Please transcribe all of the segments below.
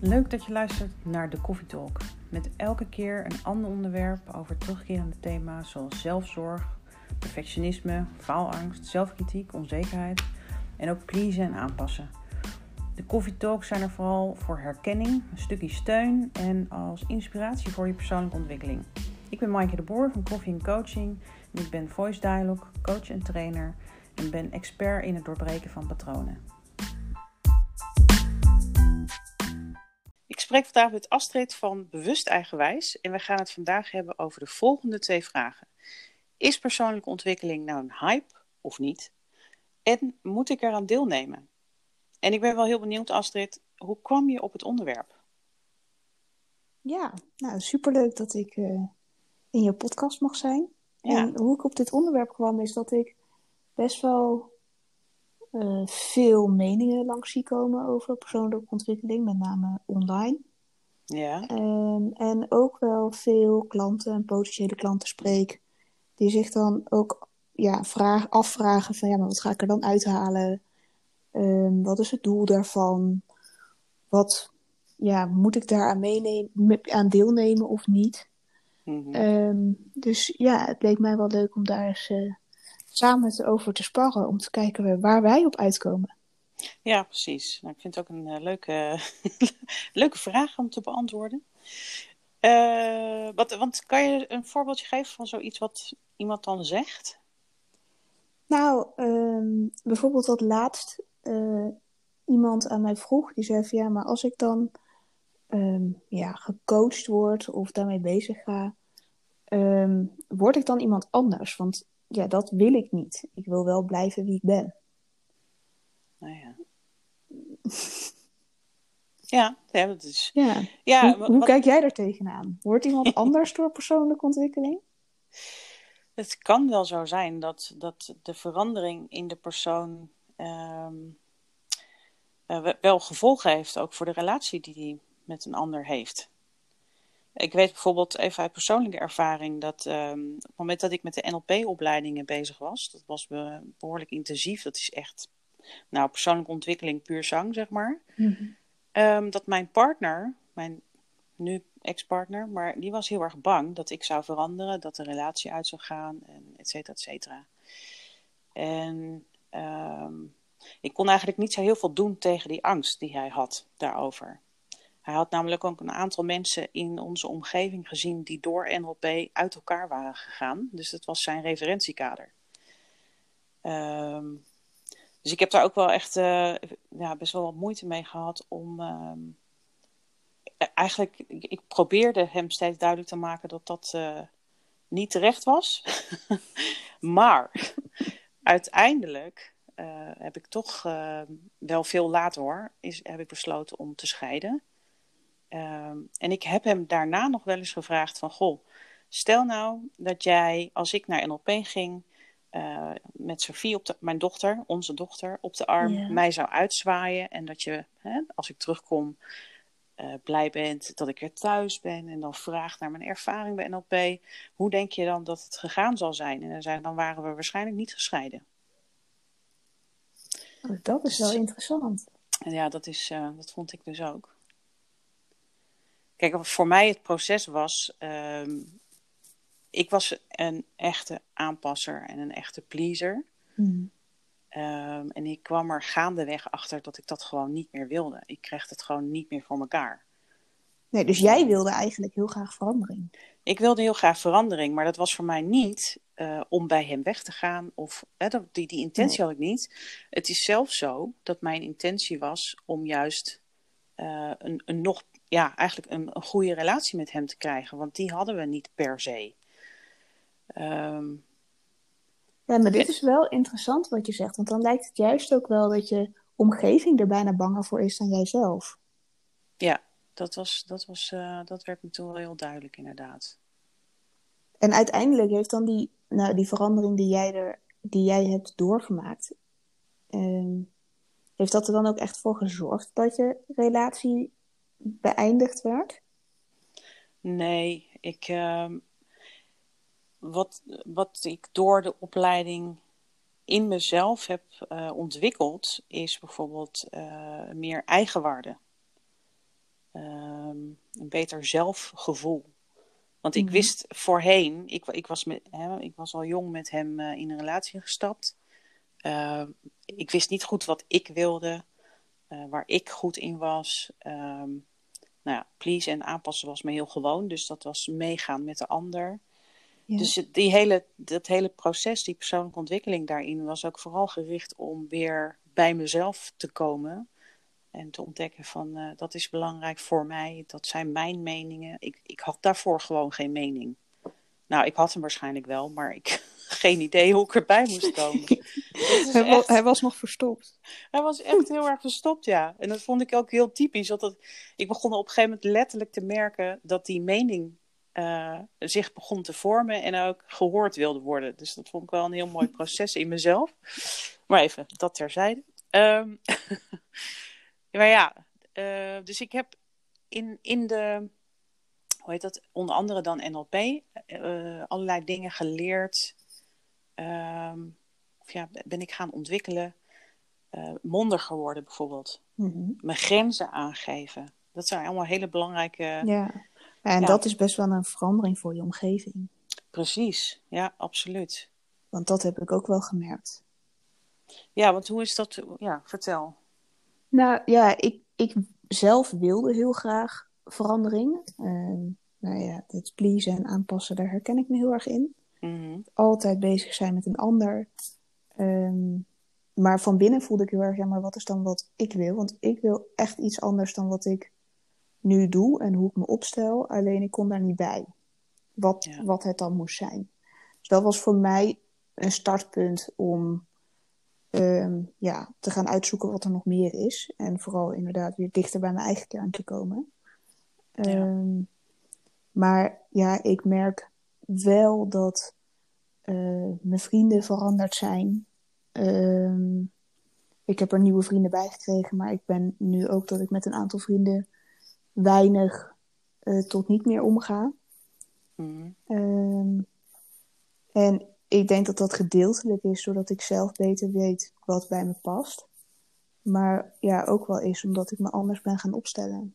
Leuk dat je luistert naar de Coffee Talk. Met elke keer een ander onderwerp over terugkerende thema's zoals zelfzorg, perfectionisme, faalangst, zelfkritiek, onzekerheid en ook pleasen en aanpassen. De Coffee Talks zijn er vooral voor herkenning, een stukje steun en als inspiratie voor je persoonlijke ontwikkeling. Ik ben Maaike de Boer van Coffee Coaching en ik ben Voice Dialogue, coach en trainer en ben expert in het doorbreken van patronen. Ik spreek vandaag met Astrid van Bewust Eigenwijs en we gaan het vandaag hebben over de volgende twee vragen. Is persoonlijke ontwikkeling nou een hype of niet? En moet ik eraan deelnemen? En ik ben wel heel benieuwd, Astrid, hoe kwam je op het onderwerp? Ja, nou superleuk dat ik uh, in je podcast mag zijn. Ja. En hoe ik op dit onderwerp kwam is dat ik best wel uh, veel meningen langs zie komen over persoonlijke ontwikkeling, met name online. Ja. Um, en ook wel veel klanten en potentiële klanten spreek, die zich dan ook ja, vraag, afvragen van ja, maar wat ga ik er dan uithalen? Um, wat is het doel daarvan? Wat ja, moet ik daaraan meenemen, aan deelnemen of niet? Mm -hmm. um, dus ja, het leek mij wel leuk om daar eens uh, samen over te sparren, om te kijken waar wij op uitkomen. Ja, precies. Nou, ik vind het ook een uh, leuke, leuke vraag om te beantwoorden. Uh, wat, want kan je een voorbeeldje geven van zoiets wat iemand dan zegt? Nou, um, bijvoorbeeld dat laatst uh, iemand aan mij vroeg, die zei van ja, maar als ik dan um, ja, gecoacht word of daarmee bezig ga, um, word ik dan iemand anders? Want ja, dat wil ik niet. Ik wil wel blijven wie ik ben. Nou ja. Ja, ja, dat is. Ja. ja hoe, hoe wat... kijk jij er tegenaan? Wordt iemand anders door persoonlijke ontwikkeling? Het kan wel zo zijn dat, dat de verandering in de persoon um, uh, wel gevolgen heeft, ook voor de relatie die hij met een ander heeft. Ik weet bijvoorbeeld even uit persoonlijke ervaring dat um, op het moment dat ik met de NLP-opleidingen bezig was, dat was be behoorlijk intensief, dat is echt nou, persoonlijke ontwikkeling puur zang, zeg maar. Mm -hmm. um, dat mijn partner, mijn nu ex-partner, maar die was heel erg bang dat ik zou veranderen, dat de relatie uit zou gaan, en et cetera, et cetera. En um, ik kon eigenlijk niet zo heel veel doen tegen die angst die hij had daarover. Hij had namelijk ook een aantal mensen in onze omgeving gezien die door NLP uit elkaar waren gegaan. Dus dat was zijn referentiekader. Um, dus ik heb daar ook wel echt uh, ja, best wel wat moeite mee gehad om. Um, eigenlijk, ik, ik, probeerde hem steeds duidelijk te maken dat dat uh, niet terecht was. maar uiteindelijk uh, heb ik toch wel veel later hoor, is, heb ik besloten om te scheiden. Um, en ik heb hem daarna nog wel eens gevraagd van, goh, stel nou dat jij, als ik naar NLP ging, uh, met Sophie, op de, mijn dochter, onze dochter, op de arm, mij zou uitzwaaien en dat je, hè, als ik terugkom, uh, blij bent dat ik er thuis ben en dan vraagt naar mijn ervaring bij NLP, hoe denk je dan dat het gegaan zal zijn? En dan, zei, dan waren we waarschijnlijk niet gescheiden. Oh, dat is wel interessant. En ja, dat, is, uh, dat vond ik dus ook. Kijk, voor mij het proces was. Um, ik was een echte aanpasser en een echte pleaser. Mm. Um, en ik kwam er gaandeweg achter dat ik dat gewoon niet meer wilde. Ik kreeg het gewoon niet meer voor elkaar. Nee, dus jij wilde eigenlijk heel graag verandering. Ik wilde heel graag verandering, maar dat was voor mij niet uh, om bij hem weg te gaan. Of, hè, die, die intentie had ik niet. Het is zelfs zo dat mijn intentie was om juist uh, een, een nog ja, eigenlijk een, een goede relatie met hem te krijgen. Want die hadden we niet per se. Um, ja, maar dit is wel interessant wat je zegt. Want dan lijkt het juist ook wel dat je omgeving er bijna banger voor is dan jijzelf. Ja, dat, was, dat, was, uh, dat werd me toen wel heel duidelijk inderdaad. En uiteindelijk heeft dan die, nou, die verandering die jij, er, die jij hebt doorgemaakt... Um, heeft dat er dan ook echt voor gezorgd dat je relatie beëindigd werd? Nee, ik, uh, wat, wat ik door de opleiding in mezelf heb uh, ontwikkeld, is bijvoorbeeld uh, meer eigenwaarde. ehm, een beter zelfgevoel. Want ik Mhm. wist voorheen, ik, ik, was met, hè, ik was al jong met hem eh, in een relatie gestapt. Ehm, ik wist niet goed wat ik wilde, eh, waar ik goed in was. Ehm, nou ja, please en aanpassen was me heel gewoon, dus dat was meegaan met de ander. Ja. Dus die hele, dat hele proces, die persoonlijke ontwikkeling daarin, was ook vooral gericht om weer bij mezelf te komen. En te ontdekken van eh, dat is belangrijk voor mij, dat zijn mijn meningen. Ik, ik had daarvoor gewoon geen mening. Nou, ik had hem waarschijnlijk wel, maar ik geen idee hoe ik erbij moest komen. Hij, echt- hij was nog verstopt. hij was echt heel erg verstopt, ja. En dat vond ik ook heel typisch. Want dat, ik begon op een gegeven moment letterlijk te merken dat die mening eh, zich begon te vormen en ook gehoord wilde worden. Dus dat vond ik wel een heel mooi proces in mezelf. Maar even, dat terzijde. Ehm, maar ja, eh, dus ik heb in, in de, hoe heet dat, onder andere dan NLP, eh, allerlei dingen geleerd. Ehm, of ja, ben ik gaan ontwikkelen eh mondiger geworden bijvoorbeeld. Mhm. Mijn grenzen aangeven. Dat zijn allemaal hele belangrijke... Ja. En Ja. dat is best wel een verandering voor je omgeving. Precies, ja, absoluut. Want dat heb ik ook wel gemerkt. Ja, want hoe is dat? Ja, vertel. Nou ja, ik, ik zelf wilde heel graag verandering. Ehm, nou ja, het pleasen en aanpassen, daar herken ik me heel erg in. Mhm, Altijd bezig zijn met een ander. Ehm, maar van binnen voelde ik heel erg, ja, maar wat is dan wat ik wil? Want ik wil echt iets anders dan wat ik nu doe en hoe ik me opstel. Alleen ik kon daar niet bij. Wat, Ja. wat het dan moest zijn. Dus dat was voor mij een startpunt om ehm, ja, te gaan uitzoeken wat er nog meer is. En vooral inderdaad weer dichter bij mijn eigen kern te komen. Ja. Ehm, maar ja, ik merk wel dat eh, mijn vrienden veranderd zijn. Ehm, ik heb er nieuwe vrienden bij gekregen, maar ik ben nu ook dat ik met een aantal vrienden weinig eh, tot niet meer omga. mhm, Ehm, en ik denk dat dat gedeeltelijk is doordat ik zelf beter weet wat bij me past. Maar ja, ook wel is omdat ik me anders ben gaan opstellen.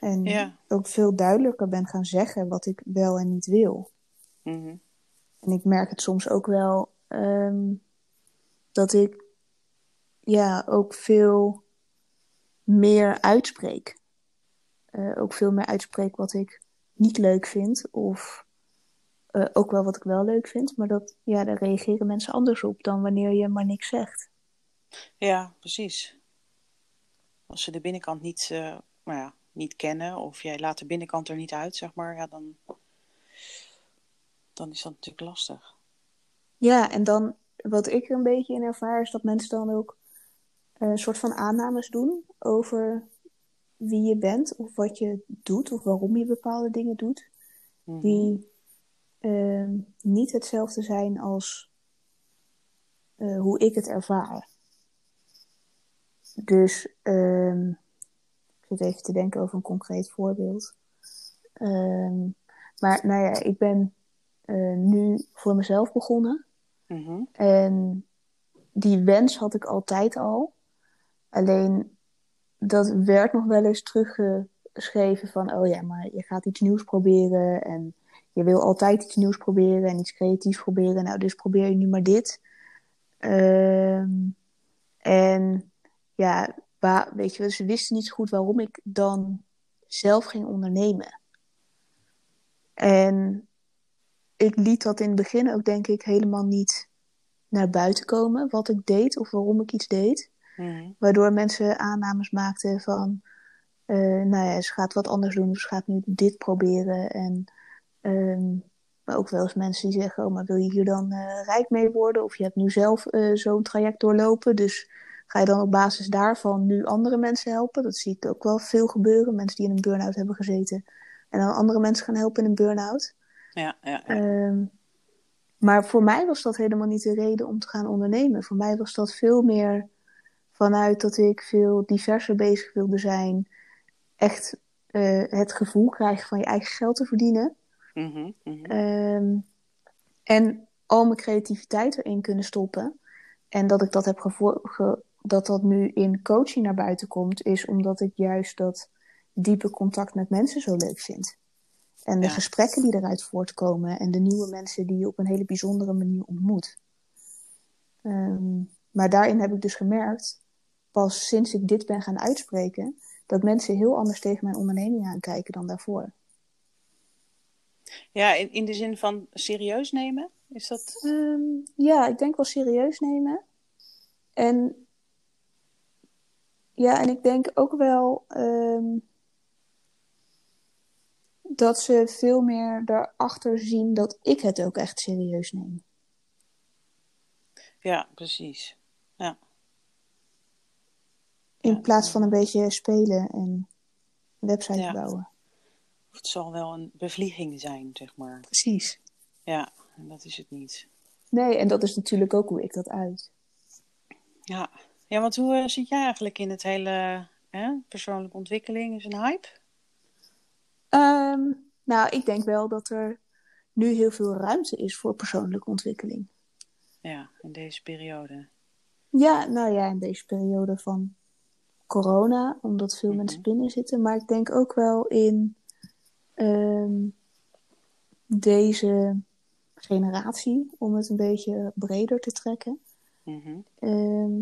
En Ja. ook veel duidelijker ben gaan zeggen wat ik wel en niet wil. mhm. En ik merk het soms ook wel ehm, dat ik ja, ook veel meer uitspreek. Eh, ook veel meer uitspreek wat ik niet leuk vind. Of eh, ook wel wat ik wel leuk vind. Maar dat, ja, daar reageren mensen anders op dan wanneer je maar niks zegt. Ja, precies. Als ze de binnenkant niet, eh, nou ja, niet kennen of jij laat de binnenkant er niet uit, zeg maar, ja, dan, dan is dat natuurlijk lastig. Ja, en dan wat ik er een beetje in ervaar is dat mensen dan ook eh, een soort van aannames doen over wie je bent of wat je doet of waarom je bepaalde dingen doet. Mhm. Die ehm, niet hetzelfde zijn als eh, hoe ik het ervaar. Dus ehm, zit even te denken over een concreet voorbeeld. Ehm, maar nou ja, ik ben eh, nu voor mezelf begonnen. Mhm. En die wens had ik altijd al. Alleen dat werd nog wel eens teruggeschreven van, oh ja, maar je gaat iets nieuws proberen en je wil altijd iets nieuws proberen en iets creatiefs proberen. Nou, dus probeer je nu maar dit. Ehm, en ja, wa- weet je, ze wisten niet goed waarom ik dan zelf ging ondernemen. En ik liet dat in het begin ook, denk ik, helemaal niet naar buiten komen. Wat ik deed of waarom ik iets deed. Mhm. Waardoor mensen aannames maakten van, eh, nou ja, ze gaat wat anders doen, ze gaat nu dit proberen. En ehm, maar ook wel eens mensen die zeggen, oh, maar wil je hier dan eh, rijk mee worden? Of je hebt nu zelf eh, zo'n traject doorlopen, dus ga je dan op basis daarvan nu andere mensen helpen? Dat zie ik ook wel veel gebeuren. Mensen die in een burn-out hebben gezeten en dan andere mensen gaan helpen in een burn-out. Ja, ja, ja. Ehm, maar voor mij was dat helemaal niet de reden om te gaan ondernemen. Voor mij was dat veel meer vanuit dat ik veel diverser bezig wilde zijn. Echt eh, het gevoel krijgen van je eigen geld te verdienen. Mhm, mhm. Ehm, en al mijn creativiteit erin kunnen stoppen. En dat ik dat heb gevo- ge- dat dat nu in coaching naar buiten komt, is omdat ik juist dat diepe contact met mensen zo leuk vind. En de Ja. gesprekken die eruit voortkomen en de nieuwe mensen die je op een hele bijzondere manier ontmoet. Ehm, maar daarin heb ik dus gemerkt, pas sinds ik dit ben gaan uitspreken, dat mensen heel anders tegen mijn onderneming aankijken dan daarvoor. Ja, in, in de zin van serieus nemen? Is dat... Ehm, ja, ik denk wel serieus nemen. En ja, en ik denk ook wel ehm, dat ze veel meer daarachter zien dat ik het ook echt serieus neem. Ja, precies. Ja. In Ja. plaats van een beetje spelen en website Ja. bouwen. Het zal wel een bevlieging zijn, zeg maar. Precies. Ja, en dat is het niet. Nee, en dat is natuurlijk ook hoe ik dat uit. Ja, ja want hoe eh, zit jij eigenlijk in het hele hè, persoonlijke ontwikkeling? Is een hype? Ehm, nou, ik denk wel dat er nu heel veel ruimte is voor persoonlijke ontwikkeling. Ja, in deze periode. Ja, nou ja, in deze periode van corona, omdat veel Mhm. mensen binnen zitten. Maar ik denk ook wel in ehm, deze generatie, om het een beetje breder te trekken. Mhm. Ehm,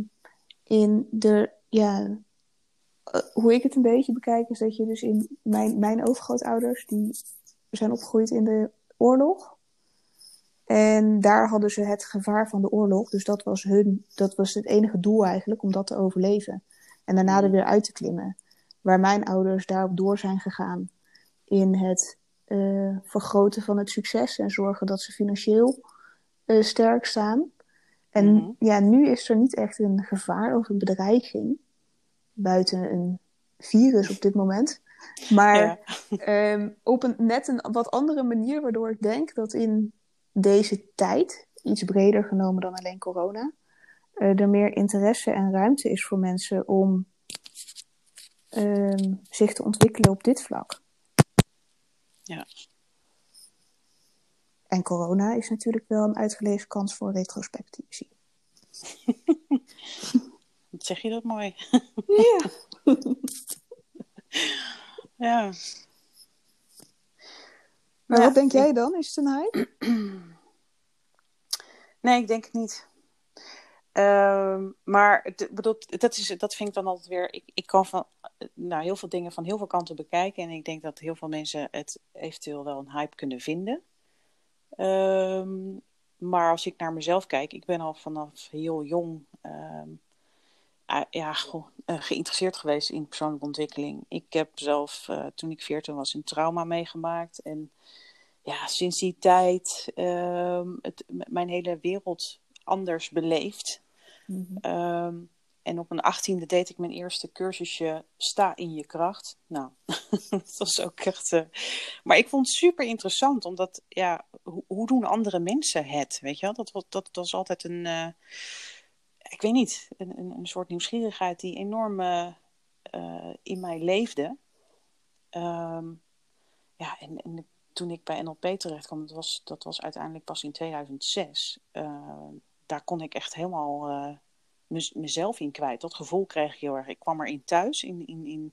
in de, ja, eh, hoe ik het een beetje bekijk, is dat je dus in mijn, mijn overgrootouders, die zijn opgegroeid in de oorlog. En daar hadden ze het gevaar van de oorlog. Dus dat was hun, dat was het enige doel eigenlijk, om dat te overleven. En daarna er weer uit te klimmen. Waar mijn ouders daarop door zijn gegaan in het eh, vergroten van het succes en zorgen dat ze financieel eh, sterk staan. En Mhm. ja, nu is er niet echt een gevaar of een bedreiging buiten een virus op dit moment. Maar Ja. Ehm, op een net een wat andere manier, waardoor ik denk dat in deze tijd, iets breder genomen dan alleen corona, eh, er meer interesse en ruimte is voor mensen om ehm, zich te ontwikkelen op dit vlak. Ja. En corona is natuurlijk wel een uitgelezen kans voor retrospectie. Wat zeg je dat mooi? Ja. Ja. Maar Ja, wat denk ik- jij dan? Is het een hype? Nee, ik denk het niet. Ehm, maar bedoel, dat, is, dat vind ik dan altijd weer. Ik, ik kan van nou, heel veel dingen van heel veel kanten bekijken. En ik denk dat heel veel mensen het eventueel wel een hype kunnen vinden. Ehm, maar als ik naar mezelf kijk, ik ben al vanaf heel jong ehm, ah, ja, goh, eh, geïnteresseerd geweest in persoonlijke ontwikkeling. Ik heb zelf, eh, toen ik 14 was, een trauma meegemaakt. En ja, sinds die tijd ehm, het, mijn hele wereld anders beleefd. Mhm. En op mijn achttiende deed ik mijn eerste cursusje Sta in je kracht. Nou, dat was ook echt... eh, Maar ik vond het super interessant, omdat, ja, hoe, doen andere mensen het? Weet je wel? Dat was, dat, was altijd een... eh, ik weet niet, een, een, soort nieuwsgierigheid die enorm eh, in mij leefde. Ehm, ja, en, en toen ik bij NLP terecht kwam, dat was, dat was uiteindelijk pas in 2006. eh, daar kon ik echt helemaal mezelf in kwijt. Dat gevoel kreeg ik heel erg. Ik kwam erin thuis, in, in, in,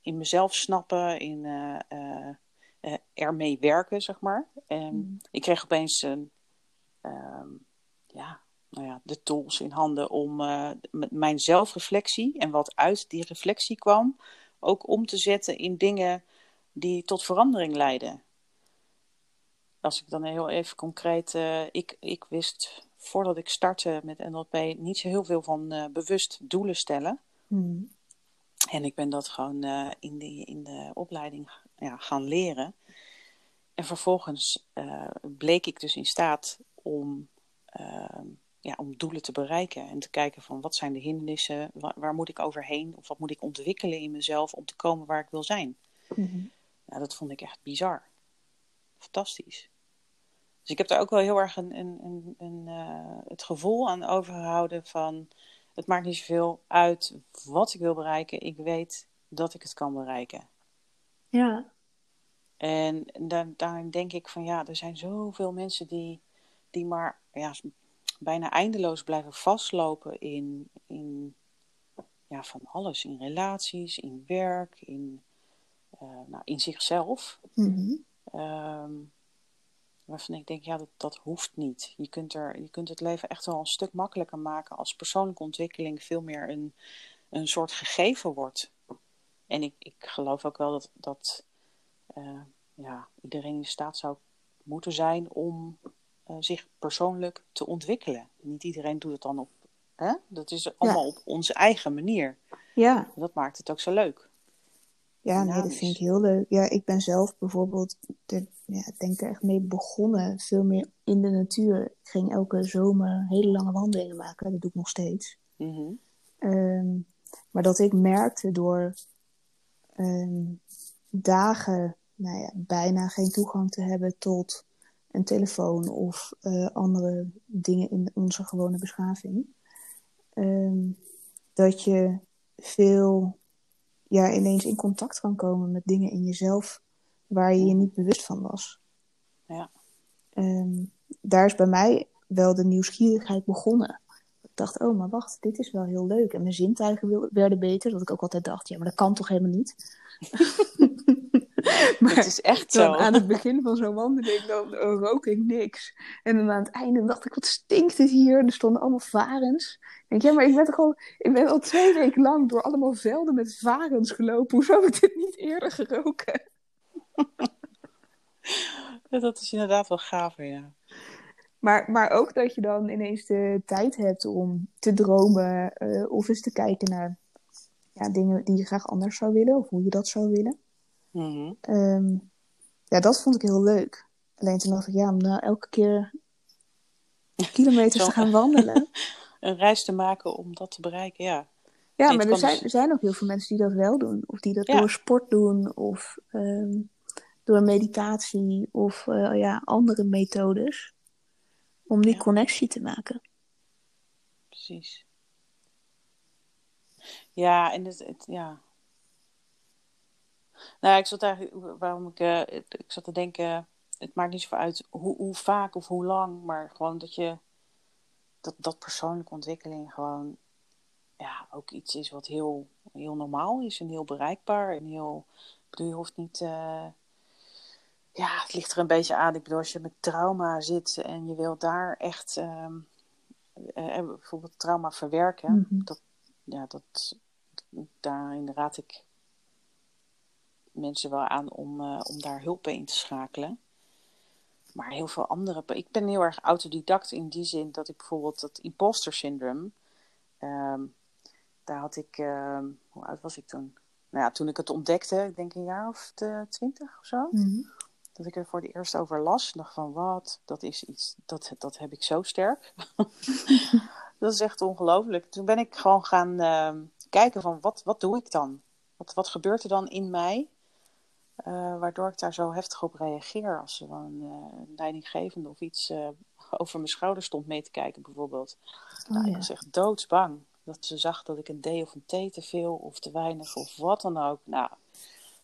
in mezelf snappen, in eh, eh, eh, ermee werken, zeg maar. En Mhm. ik kreeg opeens een, ehm, ja, nou ja, de tools in handen om eh, m- mijn zelfreflectie en wat uit die reflectie kwam, ook om te zetten in dingen die tot verandering leiden. Als ik dan heel even concreet, ik, ik wist voordat ik startte met NLP niet zo heel veel van eh, bewust doelen stellen. Mhm. En ik ben dat gewoon eh, in, de, in de opleiding ja, gaan leren. En vervolgens eh, bleek ik dus in staat om, ehm, ja, om doelen te bereiken. En te kijken van wat zijn de hindernissen, waar, waar moet ik overheen? Of wat moet ik ontwikkelen in mezelf om te komen waar ik wil zijn? Ja, dat vond ik echt bizar. Fantastisch. Dus ik heb daar ook wel heel erg een, een, een, een, eh, het gevoel aan overgehouden van... Het maakt niet zoveel uit wat ik wil bereiken. Ik weet dat ik het kan bereiken. Ja. En daar, daarin denk ik van ja, er zijn zoveel mensen die, die maar ja, bijna eindeloos blijven vastlopen in, in ja, van alles. In relaties, in werk, in nou, in zichzelf. Ehm, waarvan ik denk, ja, dat, dat hoeft niet. Je kunt, er, je kunt het leven echt wel een stuk makkelijker maken als persoonlijke ontwikkeling veel meer een, een soort gegeven wordt. En ik, ik geloof ook wel dat, dat eh, ja, iedereen in staat zou moeten zijn om uh, zich persoonlijk te ontwikkelen. Niet iedereen doet het dan op. Hè? Dat is allemaal op onze eigen manier. Ja. Dat maakt het ook zo leuk. Ja, nee, dat vind ik heel leuk. Ja, ik ben zelf bijvoorbeeld, de, ja, ik denk er echt mee begonnen, veel meer in de natuur. Ik ging elke zomer hele lange wandelingen maken, dat doe ik nog steeds. Mhm. Ehm, maar dat ik merkte door ehm, dagen, nou ja, bijna geen toegang te hebben tot een telefoon of eh, andere dingen in onze gewone beschaving, ehm, dat je veel ja, ineens in contact kan komen met dingen in jezelf waar je je niet bewust van was. Ja. Ehm, daar is bij mij wel de nieuwsgierigheid begonnen. Ik dacht, oh, maar wacht, dit is wel heel leuk. En mijn zintuigen werden beter, dat ik ook altijd dacht, ja, maar dat kan toch helemaal niet? maar het is echt zo. aan het begin van zo'n wandeling dan rook ik niks. En dan aan het einde dacht ik, wat stinkt het hier? Er stonden allemaal varens. Ik denk, ja, maar ik ben toch al, ik ben al twee weken lang door allemaal velden met varens gelopen. Hoezo heb ik dit niet eerder geroken? dat is inderdaad wel gaaf, ja. Maar, maar ook dat je dan ineens de tijd hebt om te dromen uh, of eens te kijken naar ja, dingen die je graag anders zou willen of hoe je dat zou willen. Mhm. Ehm, ja, dat vond ik heel leuk. Alleen toen dacht ik, ja, om nou elke keer kilometers te gaan wandelen. een reis te maken om dat te bereiken, ja. Ja, maar er zijn, dus er zijn ook heel veel mensen die dat wel doen. Of die dat door sport doen, of ehm, door meditatie, of uh, ja, andere methodes. Om die connectie te maken. Precies. Ja, en het, het, ja, nou, ik zat eigenlijk, waarom ik, uh, ik zat te denken, het maakt niet zoveel uit hoe, hoe vaak of hoe lang, maar gewoon dat je, dat, dat persoonlijke ontwikkeling gewoon, ja, ook iets is wat heel, heel normaal is en heel bereikbaar en heel, ik bedoel, je hoeft niet, uh, ja, het ligt er een beetje aan. Ik bedoel, als je met trauma zit en je wilt daar echt, um, uh, bijvoorbeeld trauma verwerken, mm -hmm. dat, ja, dat, daarin raad ik mensen wel aan om, uh, om daar hulp bij in te schakelen. Maar heel veel andere. Ik ben heel erg autodidact in die zin dat ik bijvoorbeeld dat imposter syndrome. Um, daar had ik. Um, hoe oud was ik toen? Nou ja, toen ik het ontdekte, ik denk een jaar of twintig of zo. Mm -hmm. Dat ik er voor het eerst over las. dacht van wat, dat is iets. Dat, dat heb ik zo sterk. dat is echt ongelooflijk. Toen ben ik gewoon gaan uh, kijken van wat, wat doe ik dan? Wat, wat gebeurt er dan in mij? Uh, waardoor ik daar zo heftig op reageer. Als er dan uh, een leidinggevende of iets uh, over mijn schouder stond mee te kijken, bijvoorbeeld. Oh, nou, ja. Ik was echt doodsbang. Dat ze zag dat ik een D of een T te veel of te weinig of wat dan ook. Nou,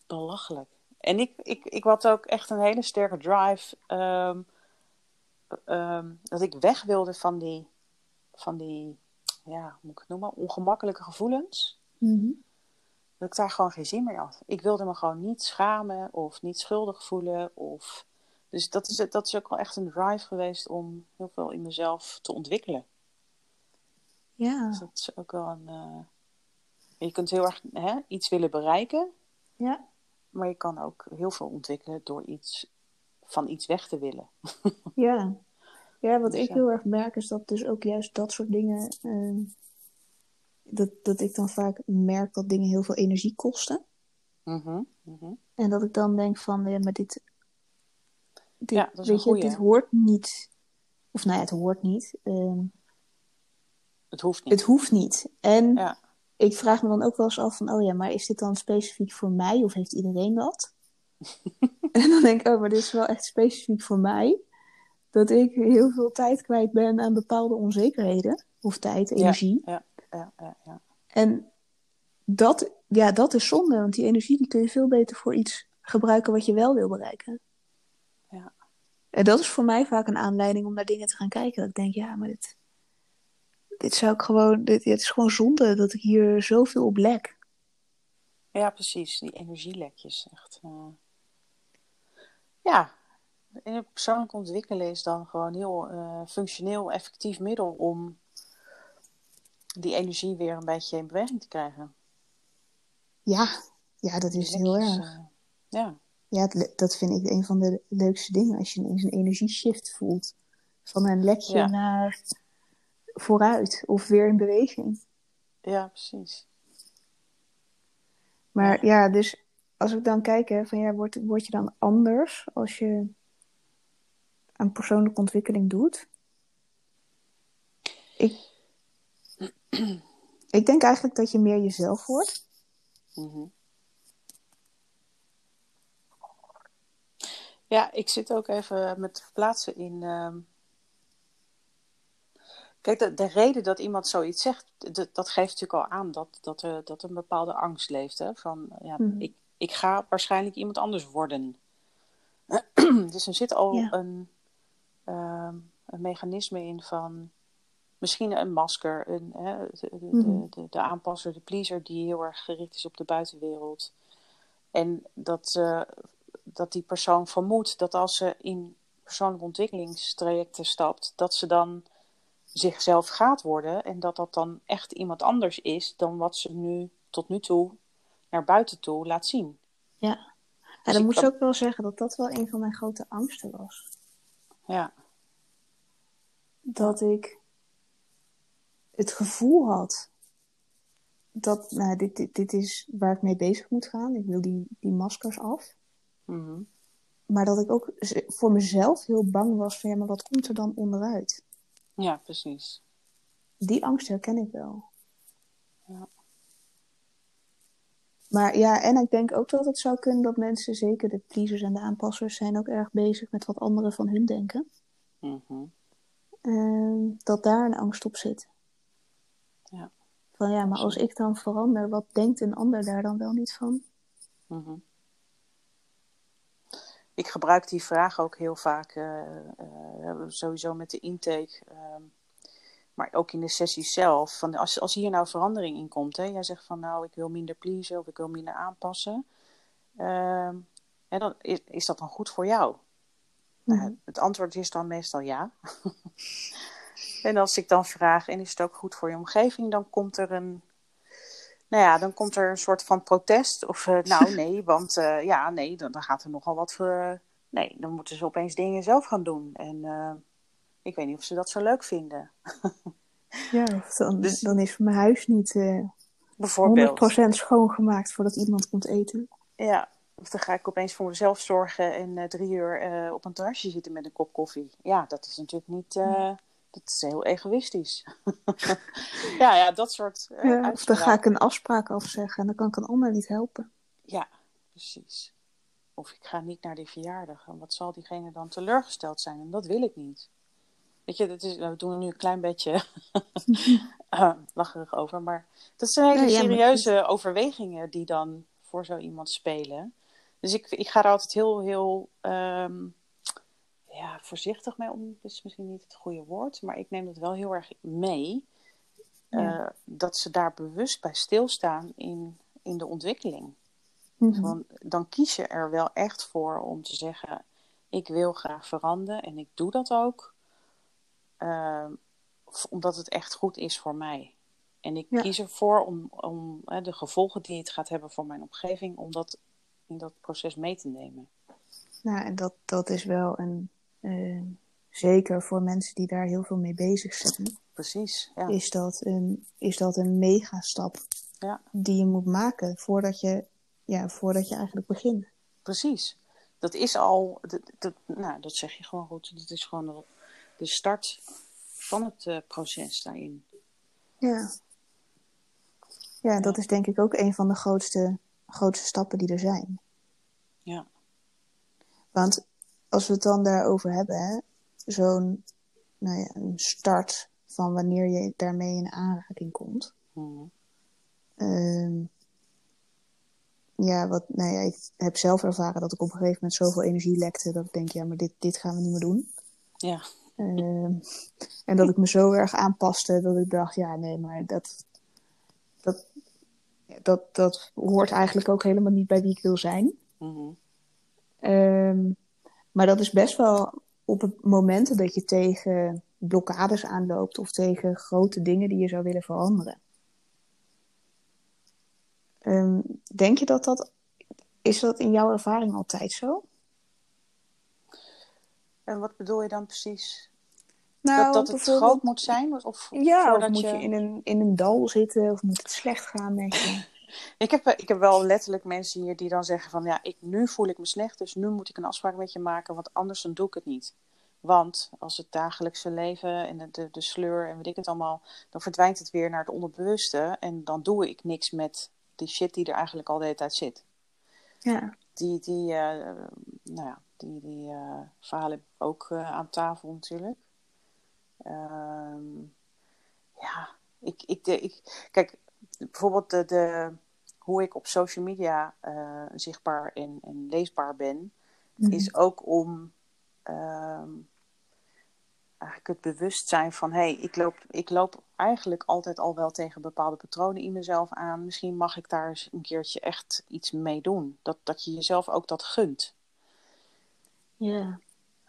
belachelijk. En ik, ik, ik had ook echt een hele sterke drive. Um, um, dat ik weg wilde van die, van die ja, hoe moet ik het noemen, ongemakkelijke gevoelens. Mm -hmm dat ik daar gewoon geen zin meer had. Ik wilde me gewoon niet schamen of niet schuldig voelen. Of... Dus dat is, dat is ook wel echt een drive geweest om heel veel in mezelf te ontwikkelen. Ja. Dus dat is ook wel een. Uh... Je kunt heel erg hè, iets willen bereiken. Ja. Maar je kan ook heel veel ontwikkelen door iets van iets weg te willen. ja. Ja, wat dus, ik heel erg merk is dat dus ook juist dat soort dingen. Uh dat, dat ik dan vaak merk dat dingen heel veel energie kosten. Mm -hmm, mm -hmm. En dat ik dan denk van, ja, maar dit, dit ja, dat is weet je, dit hoort niet. Of nou ja, het hoort niet. Um, het hoeft niet. Het hoeft niet. En ja. ik vraag me dan ook wel eens af van, oh ja, maar is dit dan specifiek voor mij of heeft iedereen dat? en dan denk ik, oh, maar dit is wel echt specifiek voor mij. Dat ik heel veel tijd kwijt ben aan bepaalde onzekerheden. Of tijd, energie. Ja, ja, ja, ja. En dat, ja, dat is zonde, want die energie die kun je veel beter voor iets gebruiken wat je wel wil bereiken. Ja. En dat is voor mij vaak een aanleiding om naar dingen te gaan kijken. Dat ik denk, ja, maar dit, dit zou ik gewoon, dit, het is gewoon zonde dat ik hier zoveel op lek. Ja, precies. Die energielekjes. Echt. Uh... Ja, in persoonlijk ontwikkelen is dan gewoon heel uh, functioneel, effectief middel om die energie weer een beetje in beweging te krijgen. Ja, ja dat is heel erg. Uh, ja. Ja, dat vind ik een van de leukste dingen. Als je ineens een energieshift voelt. Van een lekje naar vooruit of weer in beweging. Ja, precies. Maar ja, dus als ik dan kijk, hè, van ja, word, word je dan anders als je aan persoonlijke ontwikkeling doet? Ik, ik denk eigenlijk dat je meer jezelf wordt. Mm Ja, ik zit ook even met verplaatsen in. Uh... Kijk, de, de, reden dat iemand zoiets zegt, dat, dat geeft natuurlijk al aan dat, dat, er, dat een bepaalde angst leeft. Hè? Van, ja, mm. ik, ik ga waarschijnlijk iemand anders worden. dus er zit al een, uh, een mechanisme in van misschien een masker, een, hè, de, de, mm. de, de, aanpasser, de pleaser die heel erg gericht is op de buitenwereld. En dat, uh, dat die persoon vermoedt dat als ze in persoonlijke ontwikkelingstrajecten stapt, dat ze dan zichzelf gaat worden en dat dat dan echt iemand anders is dan wat ze nu tot nu toe naar buiten toe laat zien. Ja, ja dus dan moet je ook wel zeggen dat dat wel een van mijn grote angsten was. Ja. Dat ik het gevoel had dat nou, dit, dit, dit is waar ik mee bezig moet gaan. Ik wil die, die maskers af. Mhm. Maar dat ik ook voor mezelf heel bang was van ja, maar wat komt er dan onderuit? Ja, precies. Die angst herken ik wel. Ja. Maar ja, en ik denk ook dat het zou kunnen dat mensen, zeker de pleasers en de aanpassers, zijn ook erg bezig met wat anderen van hun denken. Mm dat daar een angst op zit. Van ja, maar als ik dan verander, wat denkt een ander daar dan wel niet van? Mm ik gebruik die vraag ook heel vaak, uh, uh, sowieso met de intake, uh, maar ook in de sessie zelf. Van als, als hier nou verandering in komt, hè, jij zegt van nou ik wil minder pleasen of ik wil minder aanpassen, ehm, en dan, is, is dat dan goed voor jou? Nou, mhm. het antwoord is dan meestal ja. en als ik dan vraag, en is het ook goed voor je omgeving, dan komt er een nou ja, dan komt er een soort van protest. Of uh, nou nee, want uh, ja, nee, dan, dan, gaat er nogal wat voor. nee, dan moeten ze opeens dingen zelf gaan doen. En ik weet niet of ze dat zo leuk vinden. ja, dan, dus, dan is mijn huis niet bijvoorbeeld 100% schoongemaakt voordat iemand komt eten. Ja, of dan ga ik opeens voor mezelf zorgen en drie uur op een terrasje zitten met een kop koffie. Ja, dat is natuurlijk niet dat is heel egoïstisch. ja, ja, dat soort. Uh, ja, of dan ga ik een afspraak afzeggen en dan kan ik een ander niet helpen. Ja, precies. Of ik ga niet naar die verjaardag. En wat zal diegene dan teleurgesteld zijn? En dat wil ik niet. Weet je, dat is, we doen er nu een klein beetje uh, lacherig over. Maar dat zijn hele serieuze overwegingen die dan voor zo iemand spelen. Dus ik, ik ga er altijd heel, heel um, ja, voorzichtig mee om, is misschien niet het goede woord, maar ik neem dat wel heel erg mee. Eh, dat ze daar bewust bij stilstaan in, in de ontwikkeling. Mm dan kies je er wel echt voor om te zeggen: Ik wil graag veranderen en ik doe dat ook, uh, omdat het echt goed is voor mij. En ik kies ervoor om, om de gevolgen die het gaat hebben voor mijn omgeving, om dat in dat proces mee te nemen. Nou, en dat, dat is wel een uh, zeker voor mensen die daar heel veel mee bezig zijn. Precies, ja. Is dat een, is dat een megastap ja. die je moet maken voordat je, ja, voordat je eigenlijk begint. Precies. Dat is al, dat, dat, nou, dat zeg je gewoon goed. Dat is gewoon de start van het uh, proces daarin. Ja. Ja, dat is denk ik ook een van de grootste, grootste stappen die er zijn. Ja. Want als we het dan daarover hebben, zo'n nou ja, een start van wanneer je daarmee in aanraking komt. Hmm. ja, wat, nou ja, ik heb zelf ervaren dat ik op een gegeven moment zoveel energie lekte dat ik denk, ja, maar dit, dit gaan we niet meer doen. Ja. Uh, en dat ik me zo erg aanpaste dat ik dacht, ja, nee, maar dat, dat, dat, dat hoort eigenlijk ook helemaal niet bij wie ik wil zijn. Mhm. Ehm, maar dat is best wel op het momenten dat je tegen blokkades aanloopt of tegen grote dingen die je zou willen veranderen. Ehm, denk je dat dat. Is dat in jouw ervaring altijd zo? En wat bedoel je dan precies? Nou, dat, dat het groot moet zijn? Of Ja, of moet je in een, in een dal zitten of moet het slecht gaan met je? Ik heb, ik heb wel letterlijk mensen hier die dan zeggen van ja, ik, nu voel ik me slecht, dus nu moet ik een afspraak met je maken, want anders dan doe ik het niet. Want als het dagelijkse leven en de, de, de sleur en weet ik het allemaal, dan verdwijnt het weer naar het onderbewuste en dan doe ik niks met die shit die er eigenlijk al de hele tijd zit. Ja, Die, die, eh, nou ja, die, die eh, verhalen ook eh, aan tafel natuurlijk. Ehm, ja, ik, ik, ik, kijk, bijvoorbeeld de, de, hoe ik op social media eh, zichtbaar en, en leesbaar ben, Mhm. is ook om ehm, eigenlijk het bewustzijn van hé, hey, ik, loop, ik loop eigenlijk altijd al wel tegen bepaalde patronen in mezelf aan. Misschien mag ik daar eens een keertje echt iets mee doen. Dat, dat je jezelf ook dat gunt. ja.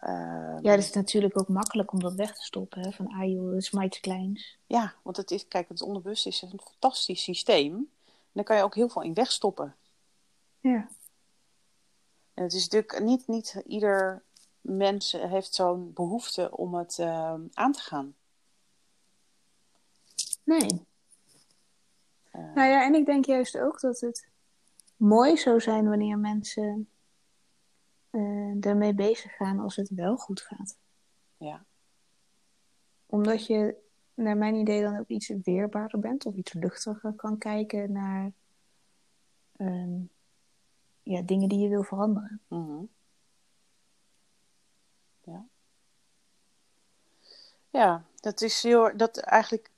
Ehm, ja, het is natuurlijk ook makkelijk om dat weg te stoppen. Hè? Van, ah joh, dat is maar iets kleins. Ja, want het is, kijk, het onderbewust is een fantastisch systeem. En daar kan je ook heel veel in wegstoppen. Ja. En het is natuurlijk niet, niet ieder mens heeft zo'n behoefte om het ehm, aan te gaan. Nee. Eh, Nou ja, en ik denk juist ook dat het mooi zou zijn wanneer mensen eh ermee bezig gaan als het wel goed gaat. ja. Omdat je, naar mijn idee, dan ook iets weerbaarder bent of iets luchtiger kan kijken naar ehm, ja, dingen die je wil veranderen. Mhm. Ja. Ja, dat is heel, dat eigenlijk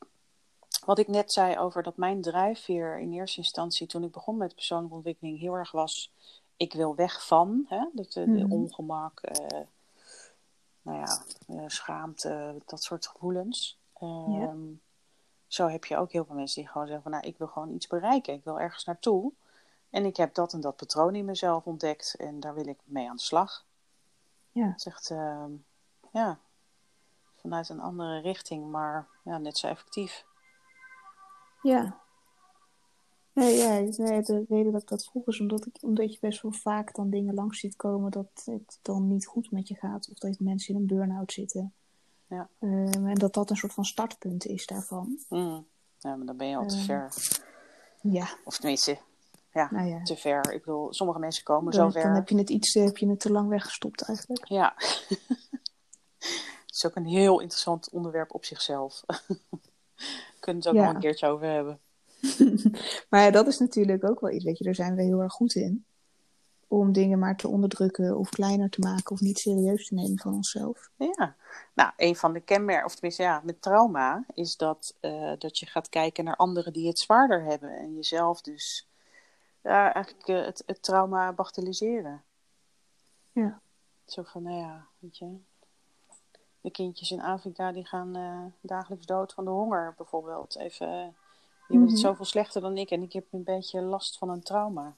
wat ik net zei over dat mijn drijfveer in eerste instantie toen ik begon met persoonlijke ontwikkeling heel erg was, ik wil weg van, hè, dat, de, Mhm. ongemak, eh, nou ja, eh, schaamte, dat soort gevoelens. Ehm, Zo heb je ook heel veel mensen die gewoon zeggen van, nou, ik wil gewoon iets bereiken, ik wil ergens naartoe. En ik heb dat en dat patroon in mezelf ontdekt en daar wil ik mee aan de slag. Ja. Het is echt, ehm, ja, vanuit een andere richting, maar ja, net zo effectief. Ja. Nee, ja, nee, de reden dat ik dat vroeg is omdat, ik, omdat je best wel vaak dan dingen langs ziet komen dat het dan niet goed met je gaat. Of dat mensen in een burn-out zitten. Ja. Ehm, en dat dat een soort van startpunt is daarvan. Mm. Ja, maar dan ben je al te Eh, ver. Ja, Of tenminste, ja, nou ja. te ver. Ik bedoel, sommige mensen komen Dan, zo ver. dan heb je het iets heb je het te lang weggestopt eigenlijk. Ja. Het is ook een heel interessant onderwerp op zichzelf. Kunnen we het ook Ja. nog een keertje over hebben. Maar ja, dat is natuurlijk ook wel iets, weet je, daar zijn we heel erg goed in. Om dingen maar te onderdrukken of kleiner te maken of niet serieus te nemen van onszelf. Ja, nou, een van de kenmerken, of tenminste ja, met trauma, is dat, eh, dat je gaat kijken naar anderen die het zwaarder hebben. En jezelf dus ja, eigenlijk eh, het, het trauma bagatelliseren. Ja. Zo van, nou ja, weet je. De kindjes in Afrika die gaan eh, dagelijks dood van de honger bijvoorbeeld. Even, je bent Mhm. zoveel slechter dan ik en ik heb een beetje last van een trauma.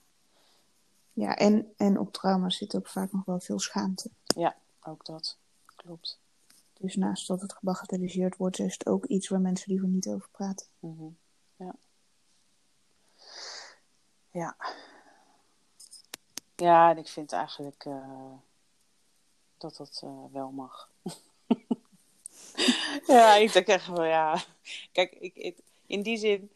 Ja, en, en op trauma zit ook vaak nog wel veel schaamte. Ook dat, klopt. Dus naast dat het gebagatelliseerd wordt, is het ook iets waar mensen liever niet over praten. Mhm. Ja. Ja. Ja, en ik vind eigenlijk eh, dat dat eh, wel mag. ja, ik denk echt wel, ja. Kijk, ik, ik- in die zin,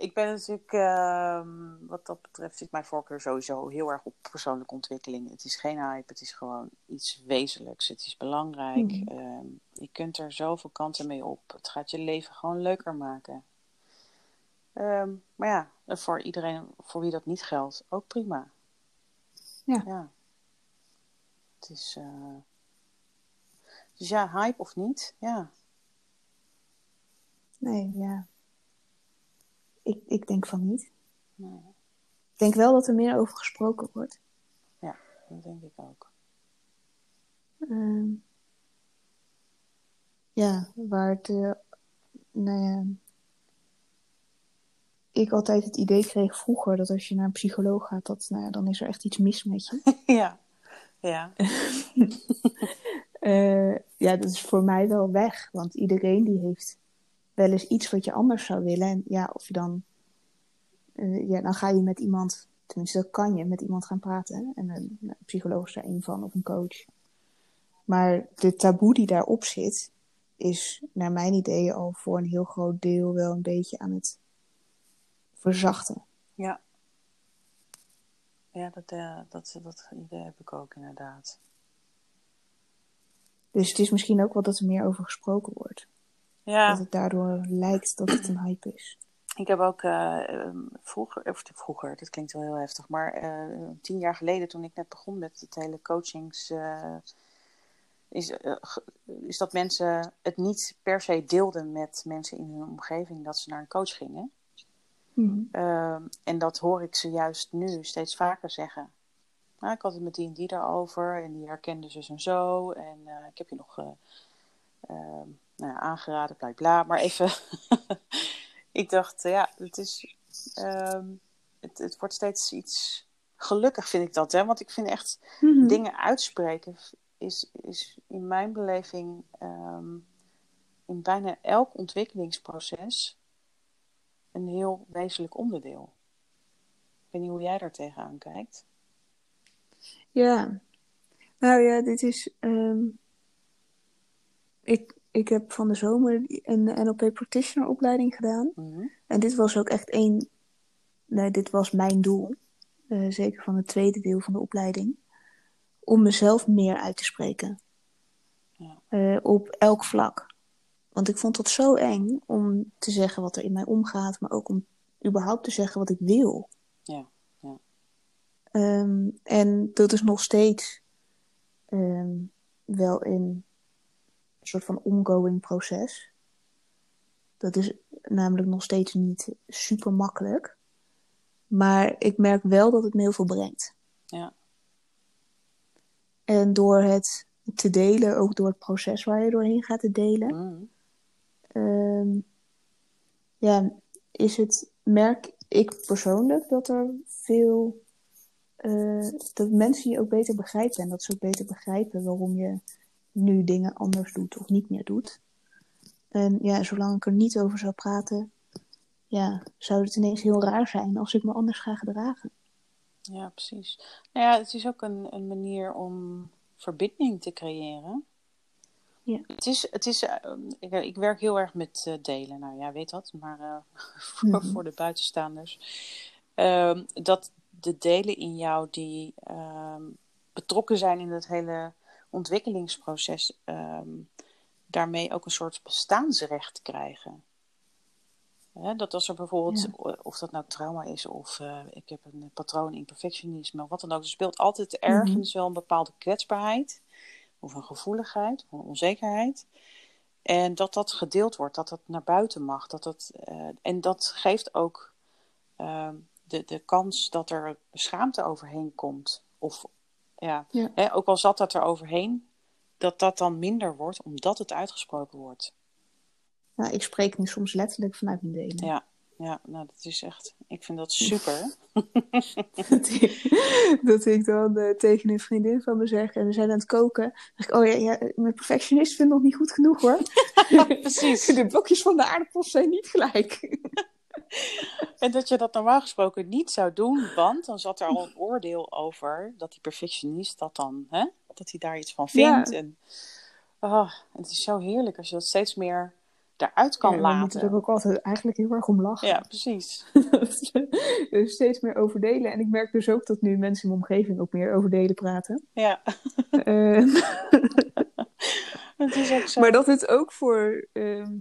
ik ben natuurlijk, ehm, wat dat betreft, zit mijn voorkeur sowieso heel erg op persoonlijke ontwikkeling. Het is geen hype, het is gewoon iets wezenlijks. Het is belangrijk. Mhm. Ehm, je kunt er zoveel kanten mee op. Het gaat je leven gewoon leuker maken. Ehm, maar ja, voor iedereen voor wie dat niet geldt, ook prima. Ja. Het is. eh, Dus ja, hype of niet, ja. Nee, ja. Ik, ik denk van niet. Nee, Ik denk wel dat er meer over gesproken wordt. dat denk ik ook. Ehm, ja, waar het. eh, nou ja. ik altijd het idee kreeg vroeger dat als je naar een psycholoog gaat, dat, nou ja, dan is er echt iets mis met je. ja, ja. Eh, ja, dat is voor mij wel weg. Want iedereen die heeft wel eens iets wat je anders zou willen. En ja, of je dan... eh, ja, dan ga je met iemand... Tenminste, dat kan je met iemand gaan praten. En een, een psycholoog is daar een van, of een coach. Maar de taboe die daarop zit... is naar mijn idee al voor een heel groot deel wel een beetje aan het verzachten. Ja. Ja, dat, eh, dat, dat idee heb ik ook inderdaad. Dus het is misschien ook wel dat er meer over gesproken wordt. Ja, Dat het daardoor lijkt dat het een hype is. ik heb ook ehm, vroeger, of vroeger, dat klinkt wel heel heftig, maar eh, tien jaar geleden toen ik net begon met het hele coachings, eh, is, is dat mensen het niet per se deelden met mensen in hun omgeving dat ze naar een coach gingen. Mhm. Ehm, en dat hoor ik ze juist nu steeds vaker zeggen. Nou, ik had het met die en die daarover en die herkende en zo. En ik heb je nog eh, ehm, nou ja, aangeraden, bla bla. Maar even, ik dacht, ja, het is, ehm, het, het wordt steeds iets, gelukkig vind ik dat, hè. Want ik vind echt, Mhm. dingen uitspreken is, is in mijn beleving ehm, in bijna elk ontwikkelingsproces een heel wezenlijk onderdeel. Ik weet niet hoe jij daar tegenaan kijkt. Ja, nou ja, dit is. ehm, ik, ik heb van de zomer een NLP Practitioner opleiding gedaan. Mhm. En dit was ook echt één. Nee, dit was mijn doel. eh, zeker van het tweede deel van de opleiding. Om mezelf meer uit te spreken. Ja. Eh, op elk vlak. Want ik vond het zo eng om te zeggen wat er in mij omgaat, maar ook om überhaupt te zeggen wat ik wil. Ja, ja. Ehm, en dat is nog steeds ehm, wel in soort van ongoing proces. Dat is namelijk nog steeds niet super makkelijk. Maar ik merk wel dat het me heel veel brengt. Ja. En door het te delen, ook door het proces waar je doorheen gaat te delen, Mhm. ehm, ja, is het, merk ik persoonlijk dat er veel, eh, dat mensen je ook beter begrijpen en dat ze ook beter begrijpen waarom je nu dingen anders doet of niet meer doet. En ja, zolang ik er niet over zou praten, ja, zou het ineens heel raar zijn als ik me anders ga gedragen. ja, precies. Nou ja, het is ook een, een manier om verbinding te creëren. Ja. Het is, het is, eh, ik, ik werk heel erg met eh, delen. Nou ja, weet dat, maar eh, voor, Mhm. voor de buitenstaanders. Ehm, dat de delen in jou die ehm, betrokken zijn in het hele ontwikkelingsproces, ehm, daarmee ook een soort bestaansrecht krijgen. Hè, dat als er bijvoorbeeld, of dat nou trauma is of eh, ik heb een patroon in perfectionisme of wat dan ook, er speelt altijd ergens wel een bepaalde kwetsbaarheid of een gevoeligheid of een onzekerheid. En dat dat gedeeld wordt, dat dat naar buiten mag. Dat dat, eh, en dat geeft ook ehm, de, de kans dat er schaamte overheen komt. Of ja, Ja. Ook al zat dat er overheen, dat dat dan minder wordt omdat het uitgesproken wordt. Nou, ik spreek nu soms letterlijk vanuit mijn delen. Ja, ja nou dat is echt, ik vind dat super. dat, ik, dat ik dan eh, tegen een vriendin van me zeg en we zijn aan het koken. Dan zeg ik, oh ja, ja mijn perfectionist vindt nog niet goed genoeg hoor. precies. De blokjes van de aardappels zijn niet gelijk. En dat je dat normaal gesproken niet zou doen, want dan zat er al een oordeel over dat die perfectionist dat dan, hè, dat hij daar iets van vindt. Ja. En oh, het is zo heerlijk als je dat steeds meer daaruit kan Ja, we moeten laten. er ook altijd eigenlijk heel erg om lachen. Ja, precies. dus steeds meer over delen. En ik merk dus ook dat nu mensen in mijn omgeving ook meer over delen praten. Ja, Eh, het is ook zo. maar dat het ook voor, ehm,